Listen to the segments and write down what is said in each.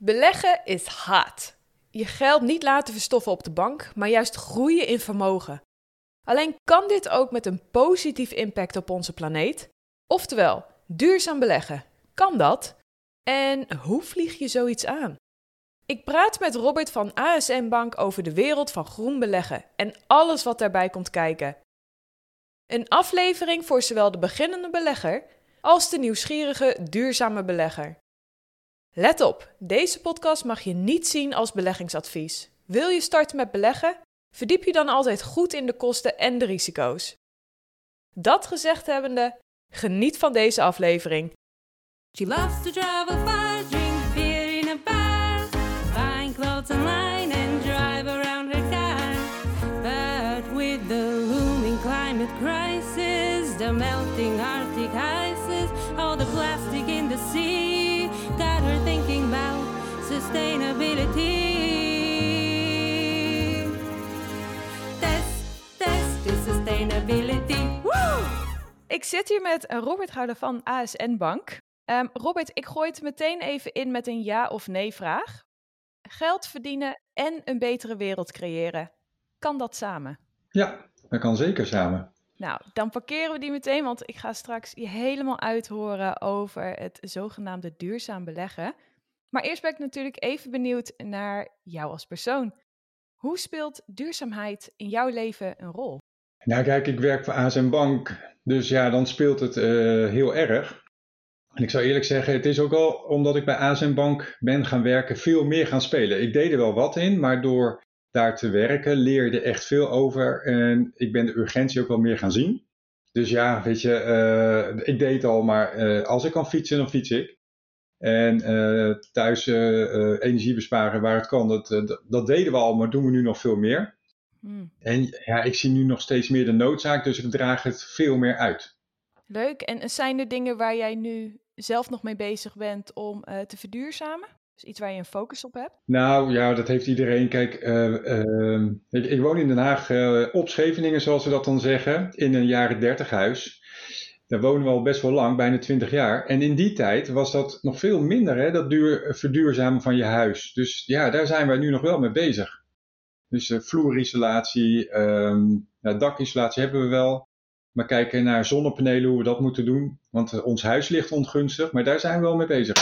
Beleggen is hard. Je geld niet laten verstoffen op de bank, maar juist groeien in vermogen. Alleen kan dit ook met een positief impact op onze planeet? Oftewel, duurzaam beleggen. Kan dat? En hoe vlieg je zoiets aan? Ik praat met Robert van ASN Bank over de wereld van groen beleggen en alles wat daarbij komt kijken. Een aflevering voor zowel de beginnende belegger als de nieuwsgierige duurzame belegger. Let op, deze podcast mag je niet zien als beleggingsadvies. Wil je starten met beleggen? Verdiep je dan altijd goed in de kosten en de risico's. Dat gezegd hebbende, geniet van deze aflevering. She loves to travel far, drink beer in a bar, buying clothes online and drive around her car. But with the looming climate crisis, the melting Arctic ices, sustainability. Test, test is sustainability. Woo! Ik zit hier met Robert Houder van ASN Bank. Ehm, Robert, ik gooi het meteen even in met een ja of nee vraag. Geld verdienen en een betere wereld creëren. Kan dat samen? Ja, dat kan zeker samen. Nou, dan parkeren we die meteen, want ik ga straks je helemaal uithoren over het zogenaamde duurzaam beleggen. Maar eerst ben ik natuurlijk even benieuwd naar jou als persoon. Hoe speelt duurzaamheid in jouw leven een rol? Nou kijk, ik werk voor ASM Bank, dus ja, dan speelt het eh, heel erg. En ik zou eerlijk zeggen, het is ook al omdat ik bij ASM Bank ben gaan werken, veel meer gaan spelen. Ik deed er wel wat in, maar door daar te werken leerde echt veel over. En ik ben de urgentie ook wel meer gaan zien. Dus ja, weet je, eh, ik deed al, maar eh, als ik kan fietsen, dan fiets ik. En eh, thuis eh, energie besparen waar het kan, dat, dat, dat deden we al, maar doen we nu nog veel meer. Hmm, En ja, ik zie nu nog steeds meer de noodzaak, dus ik draag het veel meer uit. Leuk. En zijn er dingen waar jij nu zelf nog mee bezig bent om te verduurzamen? Dus iets waar je een focus op hebt? Nou ja, dat heeft iedereen. Kijk, eh, eh, ik, ik woon in Den Haag op Scheveningen, zoals ze dat dan zeggen, in een jaren dertig huis. Daar wonen we al best wel lang, bijna 20 jaar. En in die tijd was dat nog veel minder, hè, dat duur, verduurzamen van je huis. Dus ja, daar zijn wij nu nog wel mee bezig. Dus eh, vloerisolatie, ehm, nou, dakisolatie hebben we wel. Maar kijken naar zonnepanelen, hoe we dat moeten doen. Want eh, ons huis ligt ongunstig, maar daar zijn we wel mee bezig.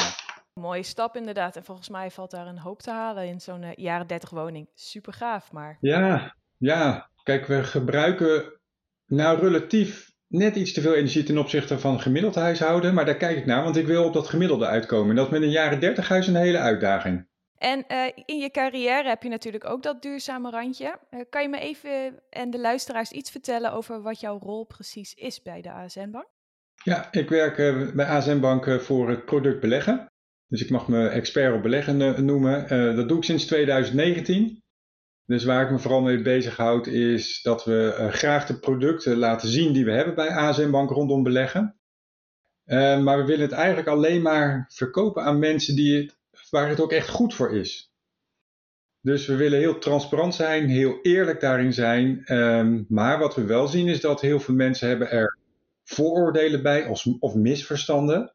Mooie stap inderdaad. En volgens mij valt daar een hoop te halen in zo'n eh, jaren 30 woning. Super gaaf, maar Ja, ja. Kijk, we gebruiken nou relatief net iets te veel energie ten opzichte van gemiddeld huishouden. Maar daar kijk ik naar, want ik wil op dat gemiddelde uitkomen. En dat is met een jaren 30 huis een hele uitdaging. En eh, in je carrière heb je natuurlijk ook dat duurzame randje. Eh, kan je me even en de luisteraars iets vertellen over wat jouw rol precies is bij de ASN Bank? Ja, ik werk eh, bij ASM Bank voor het product beleggen. Dus ik mag me expert op beleggen noemen. Dat doe ik sinds 2019. Dus waar ik me vooral mee bezighoud is dat we eh, graag de producten laten zien die we hebben bij ASM Bank rondom beleggen. Eh, maar we willen het eigenlijk alleen maar verkopen aan mensen die het, waar het ook echt goed voor is. Dus we willen heel transparant zijn, heel eerlijk daarin zijn. Ehm, maar wat we wel zien is dat heel veel mensen hebben er vooroordelen bij of, of misverstanden.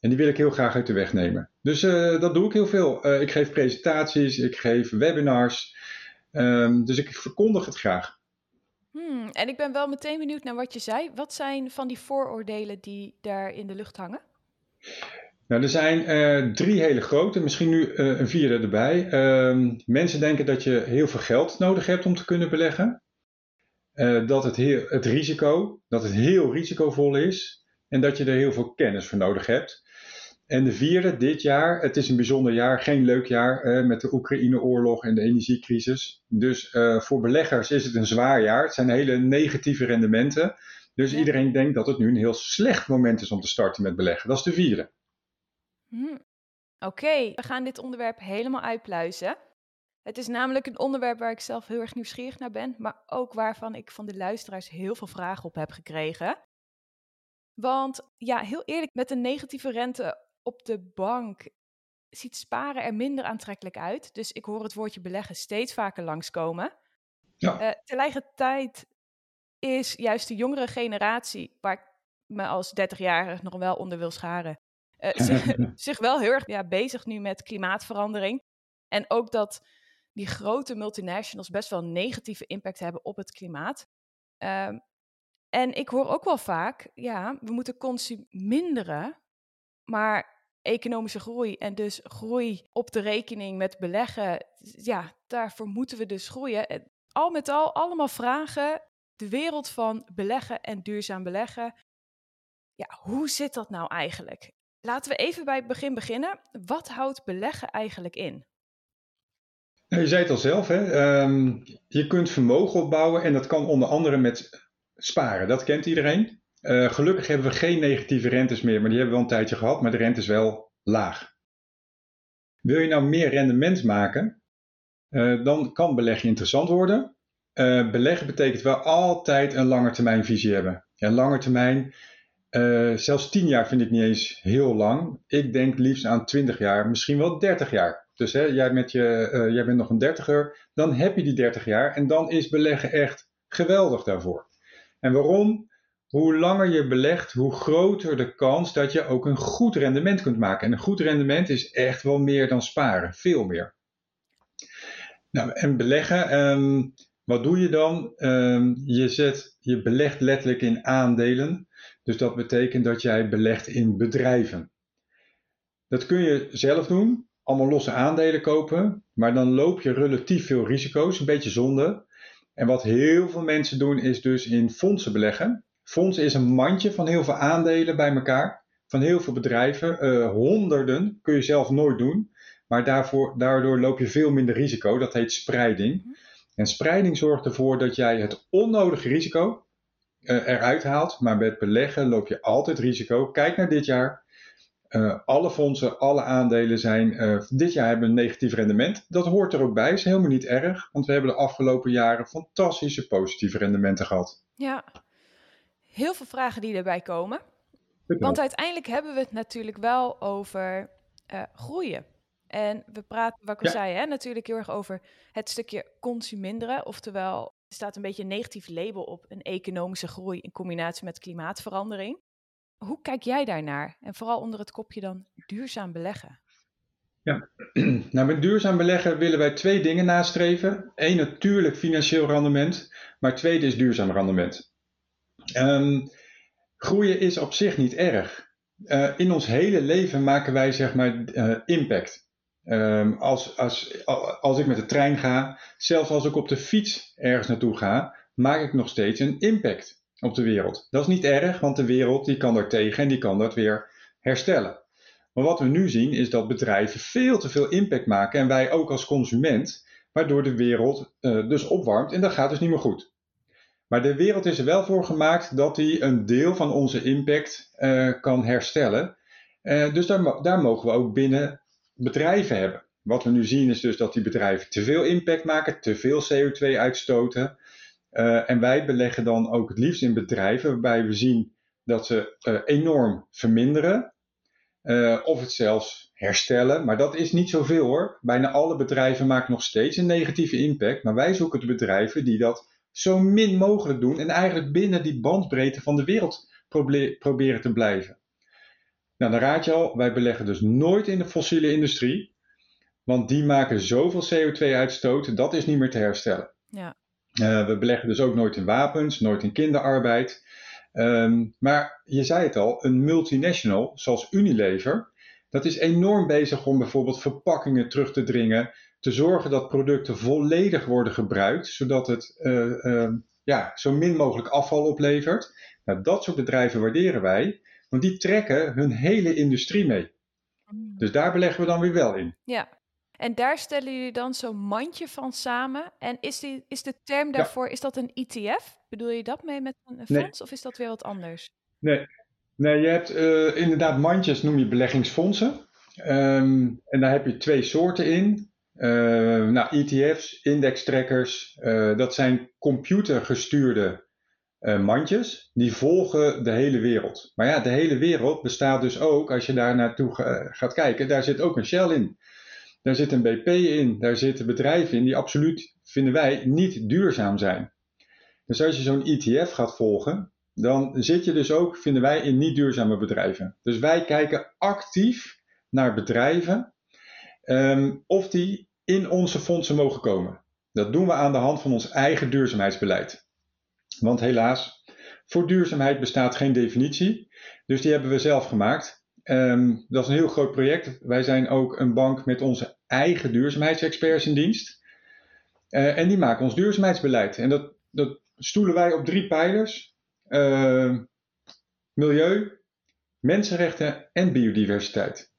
En die wil ik heel graag uit de weg nemen. Dus eh, dat doe ik heel veel. Ik geef presentaties, ik geef webinars. Ehm, dus ik verkondig het graag. Hmm, en ik ben wel meteen benieuwd naar wat je zei. Wat zijn van die vooroordelen die daar in de lucht hangen? Nou, er zijn eh, drie hele grote, misschien nu eh, een vierde erbij. Ehm, mensen denken dat je heel veel geld nodig hebt om te kunnen beleggen. Eh, dat het, heel, het risico, dat het heel risicovol is. En dat je er heel veel kennis voor nodig hebt. En de vierde, dit jaar, het is een bijzonder jaar, geen leuk jaar eh, met de Oekraïne-oorlog en de energiecrisis. Dus eh, voor beleggers is het een zwaar jaar. Het zijn hele negatieve rendementen. Dus Ja. iedereen denkt dat het nu een heel slecht moment is om te starten met beleggen. Dat is de vierde. Hmm. Oké, we gaan dit onderwerp helemaal uitpluizen. Het is namelijk een onderwerp waar ik zelf heel erg nieuwsgierig naar ben, maar ook waarvan ik van de luisteraars heel veel vragen op heb gekregen. Want ja, heel eerlijk, met een negatieve rente op de bank ziet sparen er minder aantrekkelijk uit. Dus ik hoor het woordje beleggen steeds vaker langskomen. Ja. Eh, tegelijkertijd is juist de jongere generatie, waar ik me als 30-jarige nog wel onder wil scharen, eh, zich, zich wel heel erg ja, bezig nu met klimaatverandering. En ook dat die grote multinationals best wel een negatieve impact hebben op het klimaat. Ehm, en ik hoor ook wel vaak, ja, we moeten consuminderen, maar economische groei en dus groei op de rekening met beleggen, ja, daarvoor moeten we dus groeien. En Al met al allemaal vragen, de wereld van beleggen en duurzaam beleggen. Ja, hoe zit dat nou eigenlijk? Laten we even bij het begin beginnen. Wat houdt beleggen eigenlijk in? Nou, je zei het al zelf, hè? ehm, je kunt vermogen opbouwen en dat kan onder andere met sparen. Dat kent iedereen. Eh, gelukkig hebben we geen negatieve rentes meer, maar die hebben we wel een tijdje gehad, maar de rente is wel laag. Wil je nou meer rendement maken, eh, dan kan beleggen interessant worden. Eh, beleggen betekent wel altijd een langetermijnvisie hebben. Ja, langetermijn, uh, zelfs 10 jaar vind ik niet eens heel lang. Ik denk liefst aan 20 jaar, misschien wel 30 jaar. Dus hè, jij, met je, uh, jij bent nog een dertiger, dan heb je die 30 jaar en dan is beleggen echt geweldig daarvoor. En waarom? Hoe langer je belegt, hoe groter de kans dat je ook een goed rendement kunt maken. En een goed rendement is echt wel meer dan sparen, veel meer. Nou, en beleggen, um, wat doe je dan? Um, je, zet, je belegt letterlijk in aandelen. Dus dat betekent dat jij belegt in bedrijven. Dat kun je zelf doen, allemaal losse aandelen kopen, maar dan loop je relatief veel risico's, een beetje zonde. En wat heel veel mensen doen is dus in fondsen beleggen. Fondsen is een mandje van heel veel aandelen bij elkaar, van heel veel bedrijven, uh, honderden, kun je zelf nooit doen. Maar daarvoor, daardoor loop je veel minder risico, dat heet spreiding. En spreiding zorgt ervoor dat jij het onnodige risico uh, eruit haalt, maar met beleggen loop je altijd risico. Kijk naar dit jaar. Uh, alle fondsen, alle aandelen zijn uh, dit jaar hebben een negatief rendement. Dat hoort er ook bij, is helemaal niet erg, want we hebben de afgelopen jaren fantastische positieve rendementen gehad. Ja, heel veel vragen die erbij komen. Want uiteindelijk hebben we het natuurlijk wel over uh, groeien. En we praten, wat ik al ja. zei, hè, natuurlijk heel erg over het stukje consuminderen. Oftewel, er staat een beetje een negatief label op een economische groei in combinatie met klimaatverandering. Hoe kijk jij daarnaar? En vooral onder het kopje dan duurzaam beleggen. Ja, nou met duurzaam beleggen willen wij twee dingen nastreven. Eén natuurlijk financieel rendement, maar tweede is duurzaam rendement. Um, groeien is op zich niet erg. Uh, in ons hele leven maken wij zeg maar uh, impact. Um, als, als, als ik met de trein ga, zelfs als ik op de fiets ergens naartoe ga, maak ik nog steeds een impact op de wereld. Dat is niet erg, want de wereld die kan daar tegen en die kan dat weer herstellen. Maar wat we nu zien is dat bedrijven veel te veel impact maken en wij ook als consument, waardoor de wereld uh, dus opwarmt en dat gaat dus niet meer goed. Maar de wereld is er wel voor gemaakt dat die een deel van onze impact uh, kan herstellen. Uh, dus daar, daar mogen we ook binnen bedrijven hebben. Wat we nu zien is dus dat die bedrijven te veel impact maken, te veel CO2 uitstoten. Uh, en wij beleggen dan ook het liefst in bedrijven waarbij we zien dat ze enorm verminderen. Of het zelfs herstellen. Maar dat is niet zoveel hoor. Bijna alle bedrijven maken nog steeds een negatieve impact. Maar wij zoeken de bedrijven die dat zo min mogelijk doen. En eigenlijk binnen die bandbreedte van de wereld probe proberen te blijven. Nou, dan raad je al, wij beleggen dus nooit in de fossiele industrie. Want die maken zoveel CO2-uitstoot, dat is niet meer te herstellen. Ja. Uh, we beleggen dus ook nooit in wapens, nooit in kinderarbeid. Um, maar je zei het al, een multinational zoals Unilever, dat is enorm bezig om bijvoorbeeld verpakkingen terug te dringen, te zorgen dat producten volledig worden gebruikt, zodat het uh, uh, ja, zo min mogelijk afval oplevert. Nou, dat soort bedrijven waarderen wij, want die trekken hun hele industrie mee. Dus daar beleggen we dan weer wel in. Ja, en daar stellen jullie dan zo'n mandje van samen. En is, die, is de term daarvoor, ja. is dat een ETF? Bedoel je dat mee met een fonds nee. of is dat weer wat anders? Nee, nee je hebt uh, inderdaad mandjes, noem je beleggingsfondsen. Um, en daar heb je twee soorten in. Uh, nou, ETF's, indextrekkers, uh, dat zijn computergestuurde mandjes. Die volgen de hele wereld. Maar ja, de hele wereld bestaat dus ook, als je daar naartoe gaat kijken, daar zit ook een Shell in. Daar zit een BP in, daar zitten bedrijven in die absoluut, vinden wij, niet duurzaam zijn. Dus als je zo'n ETF gaat volgen, dan zit je dus ook, vinden wij, in niet duurzame bedrijven. Dus wij kijken actief naar bedrijven ehm, of die in onze fondsen mogen komen. Dat doen we aan de hand van ons eigen duurzaamheidsbeleid. Want helaas, voor duurzaamheid bestaat geen definitie. Dus die hebben we zelf gemaakt. Ehm, dat is een heel groot project. Wij zijn ook een bank met onze eigen duurzaamheidsexperts in dienst. Uh, en die maken ons duurzaamheidsbeleid. En dat, dat stoelen wij op drie pijlers: uh, milieu, mensenrechten en biodiversiteit.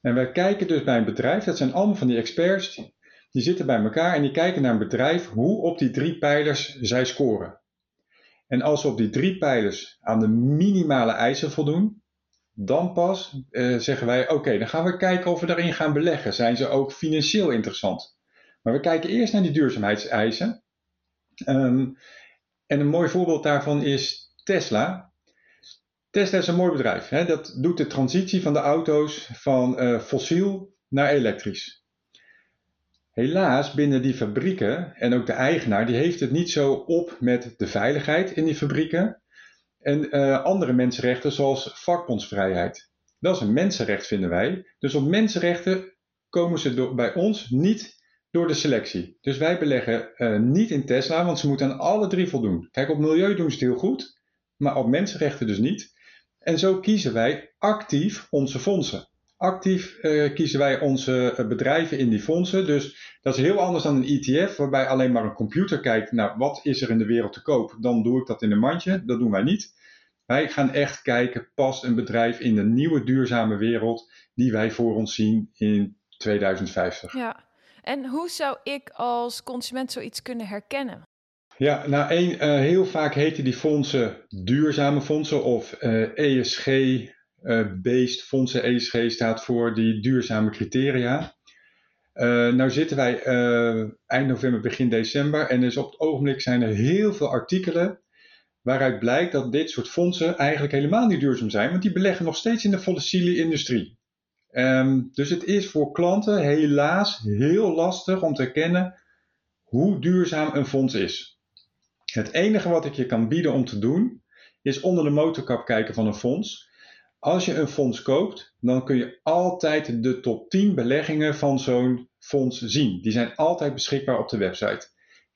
En wij kijken dus bij een bedrijf, dat zijn allemaal van die experts, die, zitten bij elkaar en die kijken naar een bedrijf hoe op die drie pijlers zij scoren. En als ze op die drie pijlers aan de minimale eisen voldoen, dan pas uh, zeggen wij: oké, dan gaan we kijken of we daarin gaan beleggen. Zijn ze ook financieel interessant? Maar we kijken eerst naar die duurzaamheidseisen. Um, en een mooi voorbeeld daarvan is Tesla. Tesla is een mooi bedrijf. Hè? Dat doet de transitie van de auto's van uh, fossiel naar elektrisch. Helaas binnen die fabrieken en ook de eigenaar, die heeft het niet zo op met de veiligheid in die fabrieken en uh, andere mensenrechten zoals vakbondsvrijheid. Dat is een mensenrecht vinden wij. Dus op mensenrechten komen ze door, bij ons niet door de selectie. Dus wij beleggen uh, niet in Tesla, want ze moeten aan alle drie voldoen. Kijk, op milieu doen ze het heel goed, maar op mensenrechten dus niet. En zo kiezen wij actief onze fondsen. Actief uh, kiezen wij onze uh, bedrijven in die fondsen. Dus dat is heel anders dan een ETF, waarbij alleen maar een computer kijkt naar wat is er in de wereld te koop. Dan doe ik dat in een mandje. Dat doen wij niet. Wij gaan echt kijken, past een bedrijf in de nieuwe duurzame wereld die wij voor ons zien in 2050. Ja, en hoe zou ik als consument zoiets kunnen herkennen? Ja, nou één, uh, heel vaak heten die fondsen duurzame fondsen of uh, ESG-based uh, fondsen. ESG staat voor die duurzame criteria. nou zitten wij eind november, begin december en dus op het ogenblik zijn er heel veel artikelen waaruit blijkt dat dit soort fondsen eigenlijk helemaal niet duurzaam zijn, want die beleggen nog steeds in de fossiele industrie. Um, dus het is voor klanten helaas heel lastig om te herkennen hoe duurzaam een fonds is. Het enige wat ik je kan bieden om te doen, is onder de motorkap kijken van een fonds. Als je een fonds koopt, dan kun je altijd de top 10 beleggingen van zo'n fonds zien. Die zijn altijd beschikbaar op de website.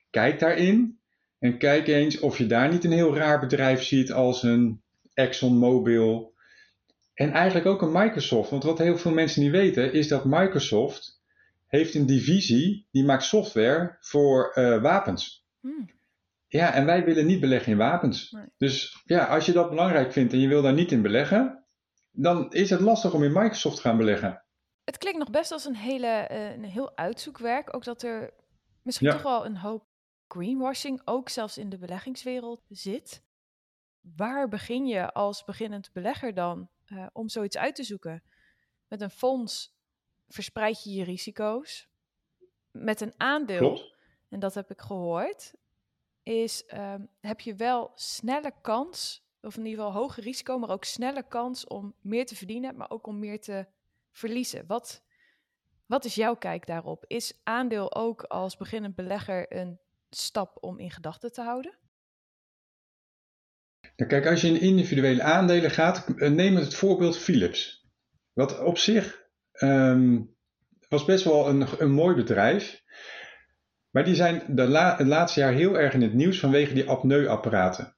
Kijk daarin en kijk eens of je daar niet een heel raar bedrijf ziet als een ExxonMobil en eigenlijk ook een Microsoft. Want wat heel veel mensen niet weten, is dat Microsoft heeft een divisie die maakt software voor uh, wapens. Hmm. Ja, en wij willen niet beleggen in wapens. Nee. Dus ja, als je dat belangrijk vindt en je wil daar niet in beleggen, dan is het lastig om in Microsoft te gaan beleggen. Het klinkt nog best als een, hele, uh, een heel uitzoekwerk. Ook dat er misschien ja. toch wel een hoop greenwashing, ook zelfs in de beleggingswereld, zit. Waar begin je als beginnend belegger dan uh, om zoiets uit te zoeken. Met een fonds verspreid je je risico's. Met een aandeel, Klopt. en dat heb ik gehoord, is um, heb je wel snelle kans, of in ieder geval hoger risico, maar ook snelle kans om meer te verdienen, maar ook om meer te verliezen. Wat, wat is jouw kijk daarop? Is aandeel ook als beginnend belegger een stap om in gedachten te houden? Nou, kijk, als je in individuele aandelen gaat, eh, neem het voorbeeld Philips. Wat op zich um, was best wel een, een mooi bedrijf. Maar die zijn de la het laatste jaar heel erg in het nieuws vanwege die apneuapparaten.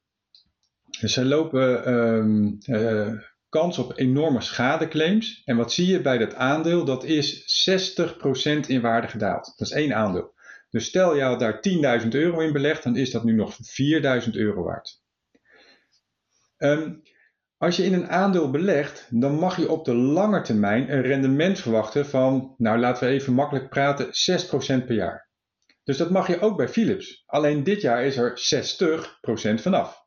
Dus ze lopen um, uh, kans op enorme schadeclaims. En wat zie je bij dat aandeel? Dat is 60% in waarde gedaald. Dat is één aandeel. Dus stel je had daar 10.000 euro in belegd, dan is dat nu nog 4.000 euro waard. Um, als je in een aandeel belegt, dan mag je op de lange termijn een rendement verwachten van, nou laten we even makkelijk praten, 6% per jaar. Dus dat mag je ook bij Philips. Alleen dit jaar is er 60% vanaf.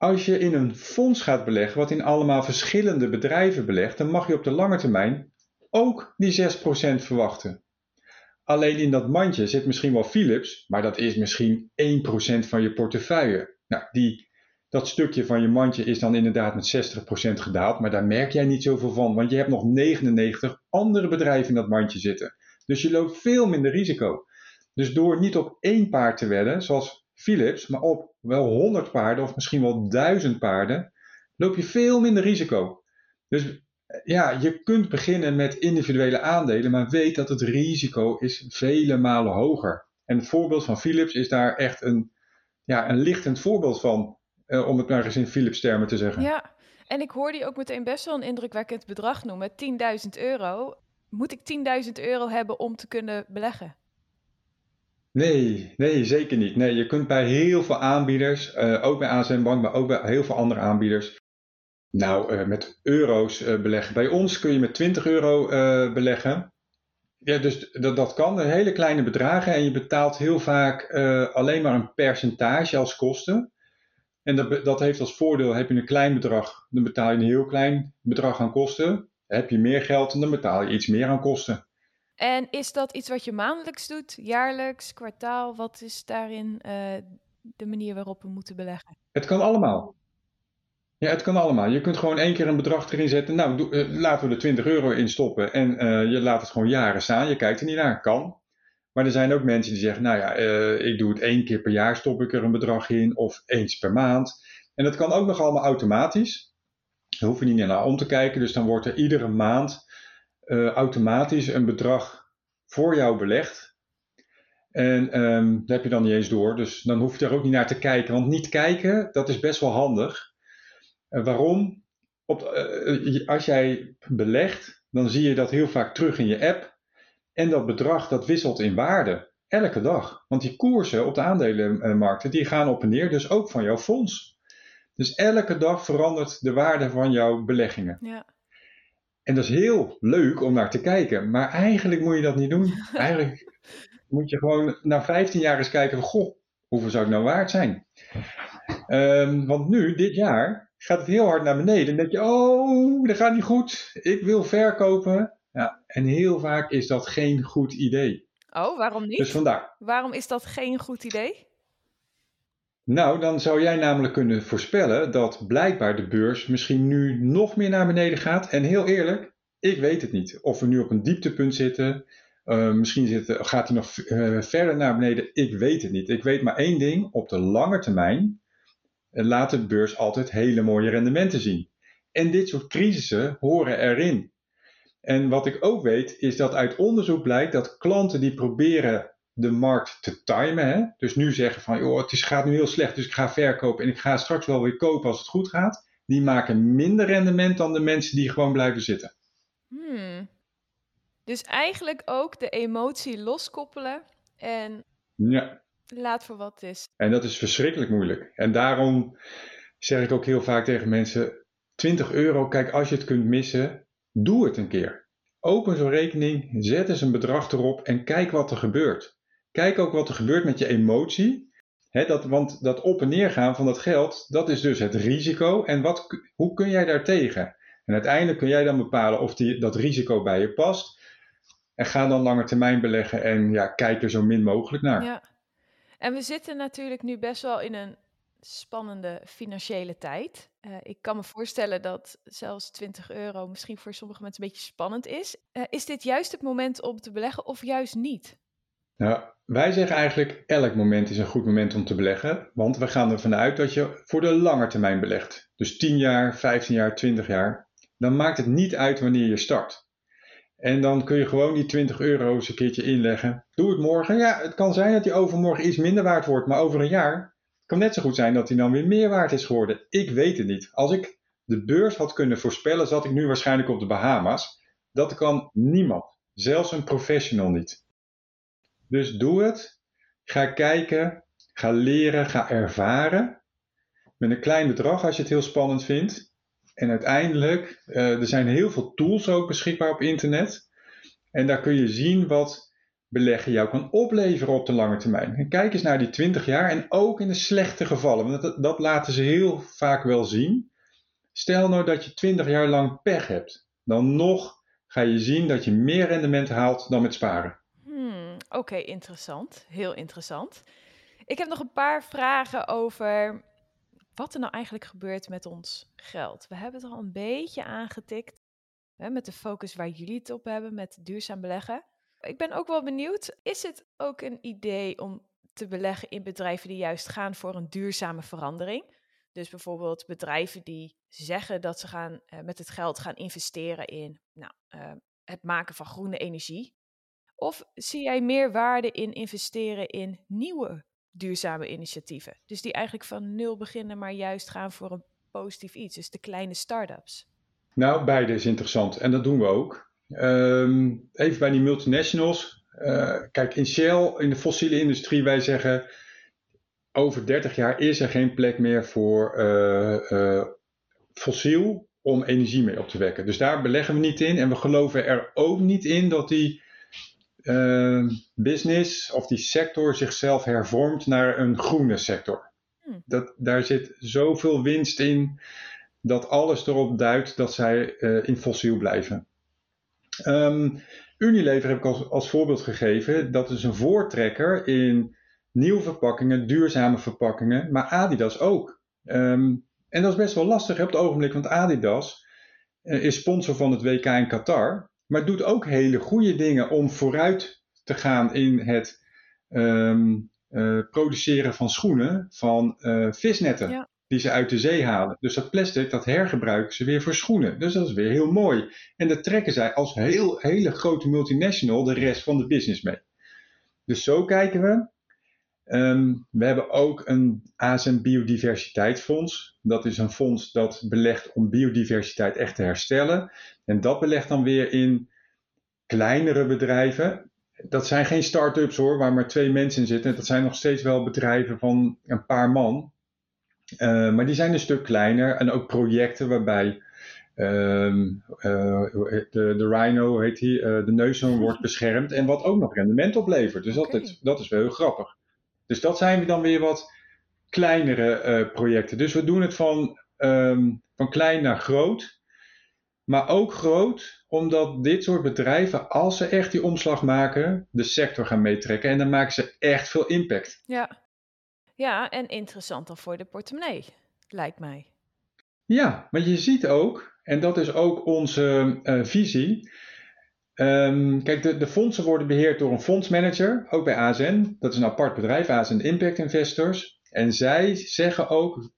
Als je in een fonds gaat beleggen, wat in allemaal verschillende bedrijven belegt, dan mag je op de lange termijn ook die 6% verwachten. Alleen in dat mandje zit misschien wel Philips, maar dat is misschien 1% van je portefeuille. Nou, die, dat stukje van je mandje is dan inderdaad met 60% gedaald, maar daar merk jij niet zoveel van, want je hebt nog 99 andere bedrijven in dat mandje zitten. Dus je loopt veel minder risico. Dus door niet op één paard te wedden, zoals Philips, maar op wel 100 paarden of misschien wel 1000 paarden, loop je veel minder risico. Dus eh, ja, je kunt beginnen met individuele aandelen, maar weet dat het risico is vele malen hoger. En het voorbeeld van Philips is daar echt een, ja, een lichtend voorbeeld van, eh, om het maar eens in Philips termen te zeggen. Ja, en ik hoorde je ook meteen best wel een indrukwekkend bedrag noemen, 10.000 euro. Moet ik 10.000 euro hebben om te kunnen beleggen? Nee, nee, zeker niet. Nee, je kunt bij heel veel aanbieders, uh, ook bij ASM Bank, maar ook bij heel veel andere aanbieders, nou, uh, met euro's uh, beleggen. Bij ons kun je met 20 euro beleggen. Ja, dus dat, dat kan, een hele kleine bedragen. En je betaalt heel vaak alleen maar een percentage als kosten. En dat, dat heeft als voordeel, heb je een klein bedrag, dan betaal je een heel klein bedrag aan kosten. Heb je meer geld, dan betaal je iets meer aan kosten. En is dat iets wat je maandelijks doet, jaarlijks, kwartaal? Wat is daarin uh, de manier waarop we moeten beleggen? Het kan allemaal. Ja, het kan allemaal. Je kunt gewoon één keer een bedrag erin zetten. Nou, uh, laten we er 20 euro in stoppen en uh, je laat het gewoon jaren staan. Je kijkt er niet naar. Kan. Maar er zijn ook mensen die zeggen, nou ja, ik doe het één keer per jaar, stop ik er een bedrag in of eens per maand. En dat kan ook nog allemaal automatisch. Daar hoef je niet naar om te kijken. Dus dan wordt er iedere maand uh, automatisch een bedrag voor jou belegd. En um, dat heb je dan niet eens door. Dus dan hoef je er ook niet naar te kijken. Want niet kijken, dat is best wel handig. Uh, waarom? Op, uh, als jij belegt, dan zie je dat heel vaak terug in je app. En dat bedrag dat wisselt in waarde. Elke dag. Want die koersen op de aandelenmarkten die gaan op en neer. Dus ook van jouw fonds. Dus elke dag verandert de waarde van jouw beleggingen. Ja. En dat is heel leuk om naar te kijken, maar eigenlijk moet je dat niet doen. Eigenlijk moet je gewoon na 15 jaar eens kijken van, goh, hoeveel zou het nou waard zijn? Um, want nu, dit jaar, gaat het heel hard naar beneden. En denk je, oh, dat gaat niet goed. Ik wil verkopen. Ja, en heel vaak is dat geen goed idee. Oh, waarom niet? Dus vandaar. Waarom is dat geen goed idee? Nou, dan zou jij namelijk kunnen voorspellen dat blijkbaar de beurs misschien nu nog meer naar beneden gaat. En heel eerlijk, ik weet het niet. Of we nu op een dieptepunt zitten. Uh, misschien zitten, gaat hij nog uh, verder naar beneden. Ik weet het niet. Ik weet maar één ding. Op de lange termijn laat de beurs altijd hele mooie rendementen zien. En dit soort crisissen horen erin. En wat ik ook weet, is dat uit onderzoek blijkt dat klanten die proberen de markt te timen. Hè? Dus nu zeggen van, joh, het is, gaat nu heel slecht, dus ik ga verkopen en ik ga straks wel weer kopen als het goed gaat. Die maken minder rendement dan de mensen die gewoon blijven zitten. Hmm. Dus eigenlijk ook de emotie loskoppelen en ja. laat voor wat het is. En dat is verschrikkelijk moeilijk. En daarom zeg ik ook heel vaak tegen mensen, 20 euro, kijk, als je het kunt missen, doe het een keer. Open zo'n rekening, zet eens een bedrag erop en kijk wat er gebeurt. Kijk ook wat er gebeurt met je emotie. He, dat, want dat op en neer gaan van dat geld, dat is dus het risico. En wat, hoe kun jij daar tegen? En uiteindelijk kun jij dan bepalen of die, dat risico bij je past. En ga dan langer termijn beleggen en ja, kijk er zo min mogelijk naar. Ja. En we zitten natuurlijk nu best wel in een spannende financiële tijd. Uh, ik kan me voorstellen dat zelfs 20 euro misschien voor sommige mensen een beetje spannend is. Uh, is dit juist het moment om te beleggen of juist niet? Nou, wij zeggen eigenlijk elk moment is een goed moment om te beleggen, want we gaan ervan uit dat je voor de lange termijn belegt. Dus 10 jaar, 15 jaar, 20 jaar. Dan maakt het niet uit wanneer je start. En dan kun je gewoon die 20 euro eens een keertje inleggen. Doe het morgen. Ja, het kan zijn dat die overmorgen iets minder waard wordt, maar over een jaar kan net zo goed zijn dat hij dan weer meer waard is geworden. Ik weet het niet. Als ik de beurs had kunnen voorspellen, zat ik nu waarschijnlijk op de Bahama's. Dat kan niemand, zelfs een professional niet. Dus doe het. Ga kijken, ga leren, ga ervaren. Met een klein bedrag als je het heel spannend vindt. En uiteindelijk, uh, er zijn heel veel tools ook beschikbaar op internet. En daar kun je zien wat beleggen jou kan opleveren op de lange termijn. En kijk eens naar die 20 jaar en ook in de slechte gevallen, want dat, dat laten ze heel vaak wel zien. Stel nou dat je 20 jaar lang pech hebt, dan nog ga je zien dat je meer rendement haalt dan met sparen. Oké, interessant. Heel interessant. Ik heb nog een paar vragen over wat er nou eigenlijk gebeurt met ons geld. We hebben het al een beetje aangetikt hè, met de focus waar jullie het op hebben met duurzaam beleggen. Ik ben ook wel benieuwd, is het ook een idee om te beleggen in bedrijven die juist gaan voor een duurzame verandering. Dus bijvoorbeeld bedrijven die zeggen dat ze gaan, eh, met het geld gaan investeren in nou, eh, het maken van groene energie. Of zie jij meer waarde in investeren in nieuwe duurzame initiatieven? Dus die eigenlijk van nul beginnen, maar juist gaan voor een positief iets. Dus de kleine start-ups. Nou, beide is interessant en dat doen we ook. Ehm, even bij die multinationals. Eh, kijk, in Shell, in de fossiele industrie, wij zeggen over 30 jaar is er geen plek meer voor eh, eh, fossiel om energie mee op te wekken. Dus daar beleggen we niet in en we geloven er ook niet in dat die uh, business of die sector zichzelf hervormt naar een groene sector. Hmm. Dat, daar zit zoveel winst in dat alles erop duidt dat zij uh, in fossiel blijven. Um, Unilever heb ik als, als voorbeeld gegeven. Dat is een voortrekker in nieuwe verpakkingen, duurzame verpakkingen, maar Adidas ook. Um, en dat is best wel lastig op het ogenblik, want Adidas uh, is sponsor van het WK in Qatar, maar doet ook hele goede dingen om vooruit te gaan in het um, uh, produceren van schoenen van uh, visnetten. Ja. Die ze uit de zee halen. Dus dat plastic, dat hergebruiken ze weer voor schoenen. Dus dat is weer heel mooi. En daar trekken zij als heel, hele grote multinational de rest van de business mee. Dus zo kijken we. Um, we hebben ook een ASM Biodiversiteitsfonds. Dat is een fonds dat belegt om biodiversiteit echt te herstellen. En dat belegt dan weer in kleinere bedrijven. Dat zijn geen start-ups hoor, waar maar twee mensen in zitten. Dat zijn nog steeds wel bedrijven van een paar man. Uh, maar die zijn een stuk kleiner. En ook projecten waarbij um, uh, de, de rhino, heet die, uh, de neushoorn wordt beschermd. En wat ook nog rendement oplevert. Dus okay. dat, dat is wel heel grappig. Dus dat zijn dan weer wat kleinere uh, projecten. Dus we doen het van, um, van klein naar groot. Maar ook groot, omdat dit soort bedrijven, als ze echt die omslag maken, de sector gaan meetrekken. En dan maken ze echt veel impact. Ja, ja en interessant dan voor de portemonnee, lijkt mij. Ja, maar je ziet ook, en dat is ook onze uh, visie. Um, kijk, de, de, fondsen worden beheerd door een fondsmanager, ook bij ASN. Dat is een apart bedrijf, ASN Impact Investors. En zij zeggen ook,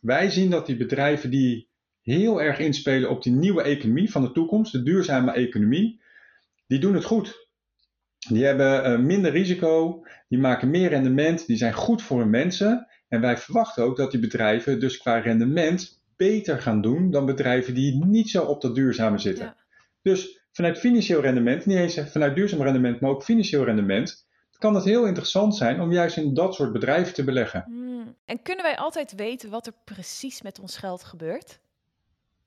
wij zien dat die bedrijven die heel erg inspelen op die nieuwe economie van de toekomst, de duurzame economie, die doen het goed. Die hebben uh, minder risico, die maken meer rendement, die zijn goed voor hun mensen. En wij verwachten ook dat die bedrijven dus qua rendement beter gaan doen dan bedrijven die niet zo op dat duurzame zitten. Ja. Dus vanuit financieel rendement, niet eens vanuit duurzaam rendement, maar ook financieel rendement, kan het heel interessant zijn om juist in dat soort bedrijven te beleggen. Hmm. En kunnen wij altijd weten wat er precies met ons geld gebeurt?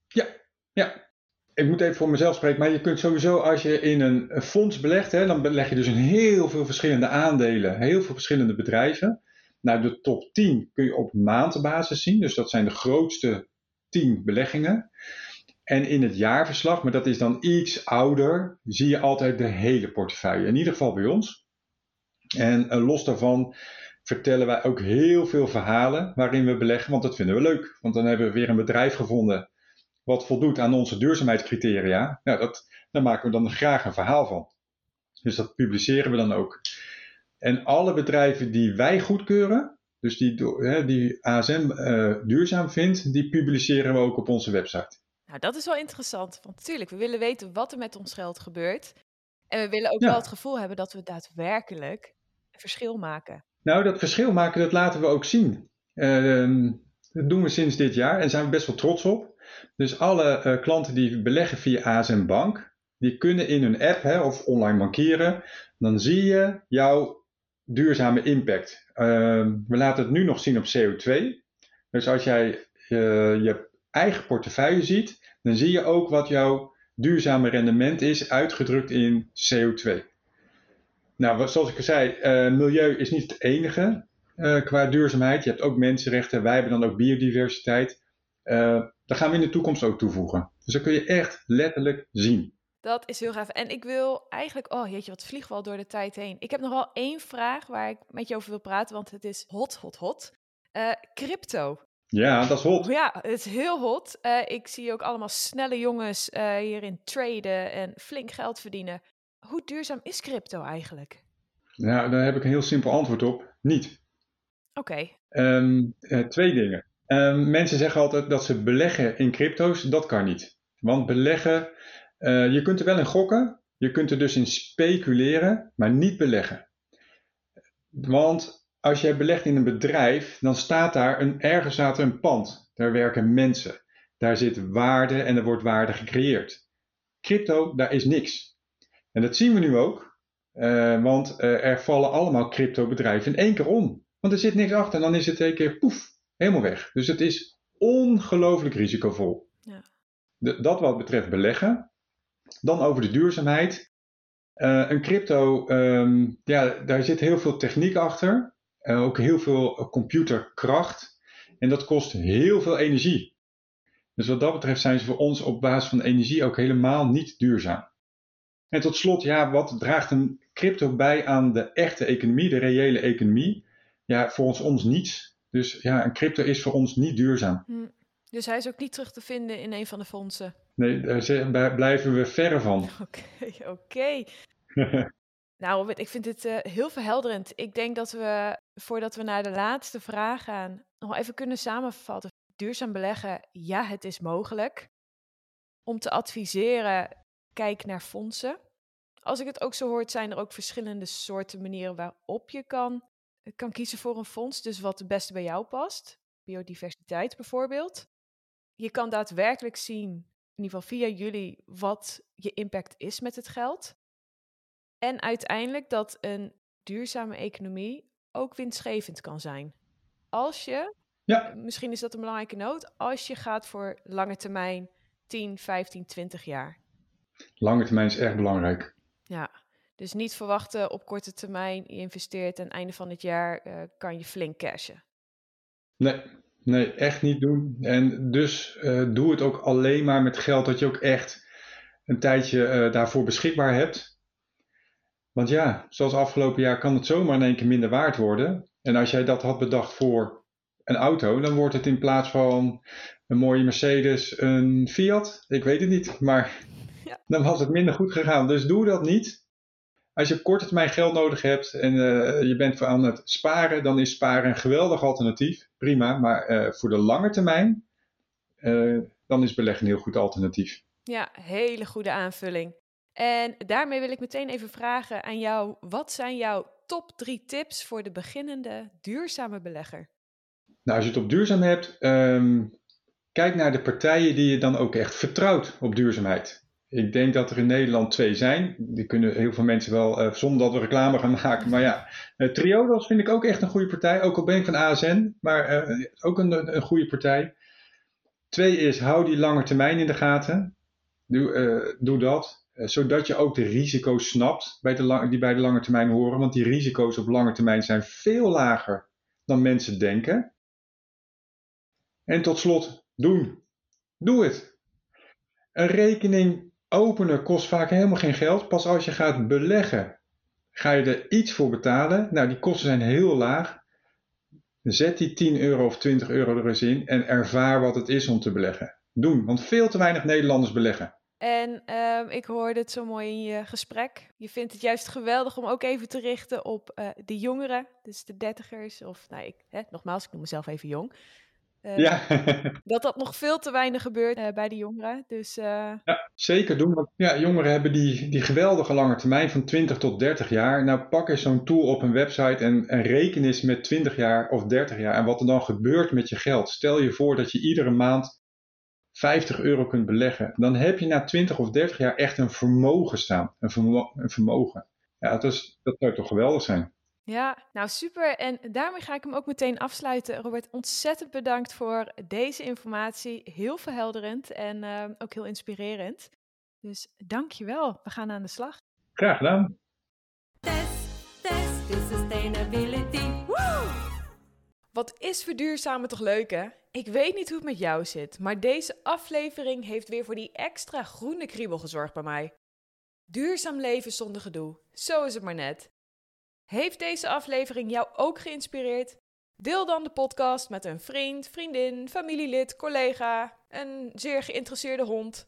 Ja, ja. Ik moet even voor mezelf spreken, maar je kunt sowieso als je in een fonds belegt, hè, dan beleg je dus in heel veel verschillende aandelen, heel veel verschillende bedrijven. Nou, de top 10 kun je op maandbasis zien, dus dat zijn de grootste 10 beleggingen. En in het jaarverslag, maar dat is dan iets ouder, zie je altijd de hele portefeuille. In ieder geval bij ons. En uh, los daarvan vertellen wij ook heel veel verhalen waarin we beleggen, want dat vinden we leuk. Want dan hebben we weer een bedrijf gevonden wat voldoet aan onze duurzaamheidscriteria. Nou, dat, daar maken we dan graag een verhaal van. Dus dat publiceren we dan ook. En alle bedrijven die wij goedkeuren, dus die, die ASM uh, duurzaam vindt, die publiceren we ook op onze website. Nou, dat is wel interessant, want natuurlijk, we willen weten wat er met ons geld gebeurt. En we willen ook ja. wel het gevoel hebben dat we daadwerkelijk een verschil maken. Nou, dat verschil maken, dat laten we ook zien. Uh, dat doen we sinds dit jaar en zijn we best wel trots op. Dus alle uh, klanten die beleggen via ASM Bank, die kunnen in hun app hè, of online bankieren, dan zie je jouw duurzame impact. Uh, we laten het nu nog zien op CO2. Dus als jij uh, je eigen portefeuille ziet, dan zie je ook wat jouw duurzame rendement is uitgedrukt in CO2. Nou, zoals ik al zei, uh, milieu is niet het enige uh, qua duurzaamheid. Je hebt ook mensenrechten, wij hebben dan ook biodiversiteit. Uh, dat gaan we in de toekomst ook toevoegen. Dus dat kun je echt letterlijk zien. Dat is heel gaaf. En ik wil eigenlijk, oh jeetje, wat vliegen we al door de tijd heen. Ik heb nog wel één vraag waar ik met je over wil praten, want het is hot, hot, hot. crypto. Ja, dat is hot. Ja, het is heel hot. Uh, ik zie ook allemaal snelle jongens uh, hierin traden en flink geld verdienen. Hoe duurzaam is crypto eigenlijk? Nou, daar heb ik een heel simpel antwoord op. Niet. Oké, Ehm, eh, twee dingen. Ehm, mensen zeggen altijd dat ze beleggen in crypto's. Dat kan niet. Want beleggen, eh, je kunt er wel in gokken. Je kunt er dus in speculeren, maar niet beleggen. Want als jij belegt in een bedrijf, dan staat daar een, ergens staat er een pand. Daar werken mensen. Daar zit waarde en er wordt waarde gecreëerd. Crypto, daar is niks. En dat zien we nu ook. eh, want eh, er vallen allemaal cryptobedrijven in één keer om. Want er zit niks achter en dan is het een keer poef, helemaal weg. Dus het is ongelooflijk risicovol. Ja. De- dat wat betreft beleggen. Dan over de duurzaamheid. Eh, een crypto, ehm, ja, daar zit heel veel techniek achter. Eh, ook heel veel eh, computerkracht. En dat kost heel veel energie. Dus wat dat betreft zijn ze voor ons op basis van energie ook helemaal niet duurzaam. En tot slot, ja, wat draagt een crypto bij aan de echte economie, de reële economie? Ja, voor ons, niets. Dus ja, een crypto is voor ons niet duurzaam. Hm. dus hij is ook niet terug te vinden in een van de fondsen. Nee, daar daar blijven we verre van. Oké, oké. Nou, ik vind dit eh, heel verhelderend. Ik denk dat we, voordat we naar de laatste vraag gaan, nog even kunnen samenvatten. Duurzaam beleggen, ja, het is mogelijk. Om te adviseren, kijk naar fondsen. Als ik het ook zo hoor, zijn er ook verschillende soorten manieren waarop je kan, kan kiezen voor een fonds. Dus wat het beste bij jou past. Biodiversiteit bijvoorbeeld. Je kan daadwerkelijk zien, in ieder geval via jullie, wat je impact is met het geld. En uiteindelijk dat een duurzame economie ook winstgevend kan zijn. Als je, Ja, misschien is dat een belangrijke noot, als je gaat voor lange termijn 10, 15, 20 jaar. lange termijn is erg belangrijk. Ja, dus niet verwachten op korte termijn, je investeert en einde van het jaar eh, kan je flink cashen. Nee, nee, echt niet doen. En dus eh, doe het ook alleen maar met geld dat je ook echt een tijdje eh, daarvoor beschikbaar hebt. Want ja, zoals afgelopen jaar kan het zomaar in één keer minder waard worden. En als jij dat had bedacht voor een auto, dan wordt het in plaats van een mooie Mercedes een Fiat. Ik weet het niet, maar Ja. dan was het minder goed gegaan. Dus doe dat niet. Als je op korte termijn geld nodig hebt en eh, je bent aan het sparen, dan is sparen een geweldig alternatief. Prima, maar eh, voor de lange termijn, eh, dan is beleggen een heel goed alternatief. Ja, hele goede aanvulling. En daarmee wil ik meteen even vragen aan jou, wat zijn jouw top drie tips voor de beginnende duurzame belegger? Nou, als je het op duurzaam hebt, ehm, kijk naar de partijen die je dan ook echt vertrouwt op duurzaamheid. Ik denk dat er in Nederland twee zijn. Die kunnen heel veel mensen wel, eh, zonder dat we reclame gaan maken. Maar ja, eh, Triodos vind ik ook echt een goede partij. Ook al ben ik van ASN, maar eh, ook een, een goede partij. Twee is, hou die lange termijn in de gaten. Doe, doe dat. Eh, zodat je ook de risico's snapt bij de die bij de lange termijn horen. Want die risico's op lange termijn zijn veel lager dan mensen denken. En tot slot, doen. Doe het. Een rekening openen kost vaak helemaal geen geld. Pas als je gaat beleggen, ga je er iets voor betalen. Nou, die kosten zijn heel laag. Zet die 10 euro of 20 euro er eens in en ervaar wat het is om te beleggen. Doen, want veel te weinig Nederlanders beleggen. En ehm, ik hoorde het zo mooi in je gesprek. Je vindt het juist geweldig om ook even te richten op eh, de jongeren, dus de dertigers. Of, nou, ik, hè, nogmaals, ik noem mezelf even jong. Eh, Ja, Dat dat nog veel te weinig gebeurt eh, bij de jongeren. Dus eh, zeker doen. Want ja, jongeren hebben die, die geweldige lange termijn van 20 tot 30 jaar. Nou, pak eens zo'n tool op een website en, en reken eens met 20 jaar of 30 jaar. En wat er dan gebeurt met je geld. Stel je voor dat je iedere maand 50 euro kunt beleggen. Dan heb je na 20 of 30 jaar echt een vermogen staan. Een, vermo- een vermogen. Ja, dat, is, dat zou toch geweldig zijn. ja, nou super. En daarmee ga ik hem ook meteen afsluiten. Robert, ontzettend bedankt voor deze informatie. Heel verhelderend en eh, ook heel inspirerend. Dus dankjewel. We gaan aan de slag. Graag gedaan. Test, test is sustainability. Woo! Wat is verduurzamen toch leuk hè? Ik weet niet hoe het met jou zit, maar deze aflevering heeft weer voor die extra groene kriebel gezorgd bij mij. Duurzaam leven zonder gedoe, zo is het maar net. Heeft deze aflevering jou ook geïnspireerd? Deel dan de podcast met een vriend, vriendin, familielid, collega, een zeer geïnteresseerde hond.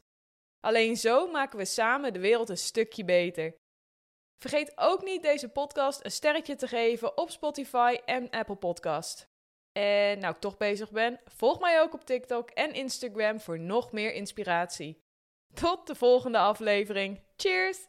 Alleen zo maken we samen de wereld een stukje beter. Vergeet ook niet deze podcast een sterretje te geven op Spotify en Apple Podcast. En nou ik toch bezig ben, volg mij ook op TikTok en Instagram voor nog meer inspiratie. Tot de volgende aflevering. Cheers!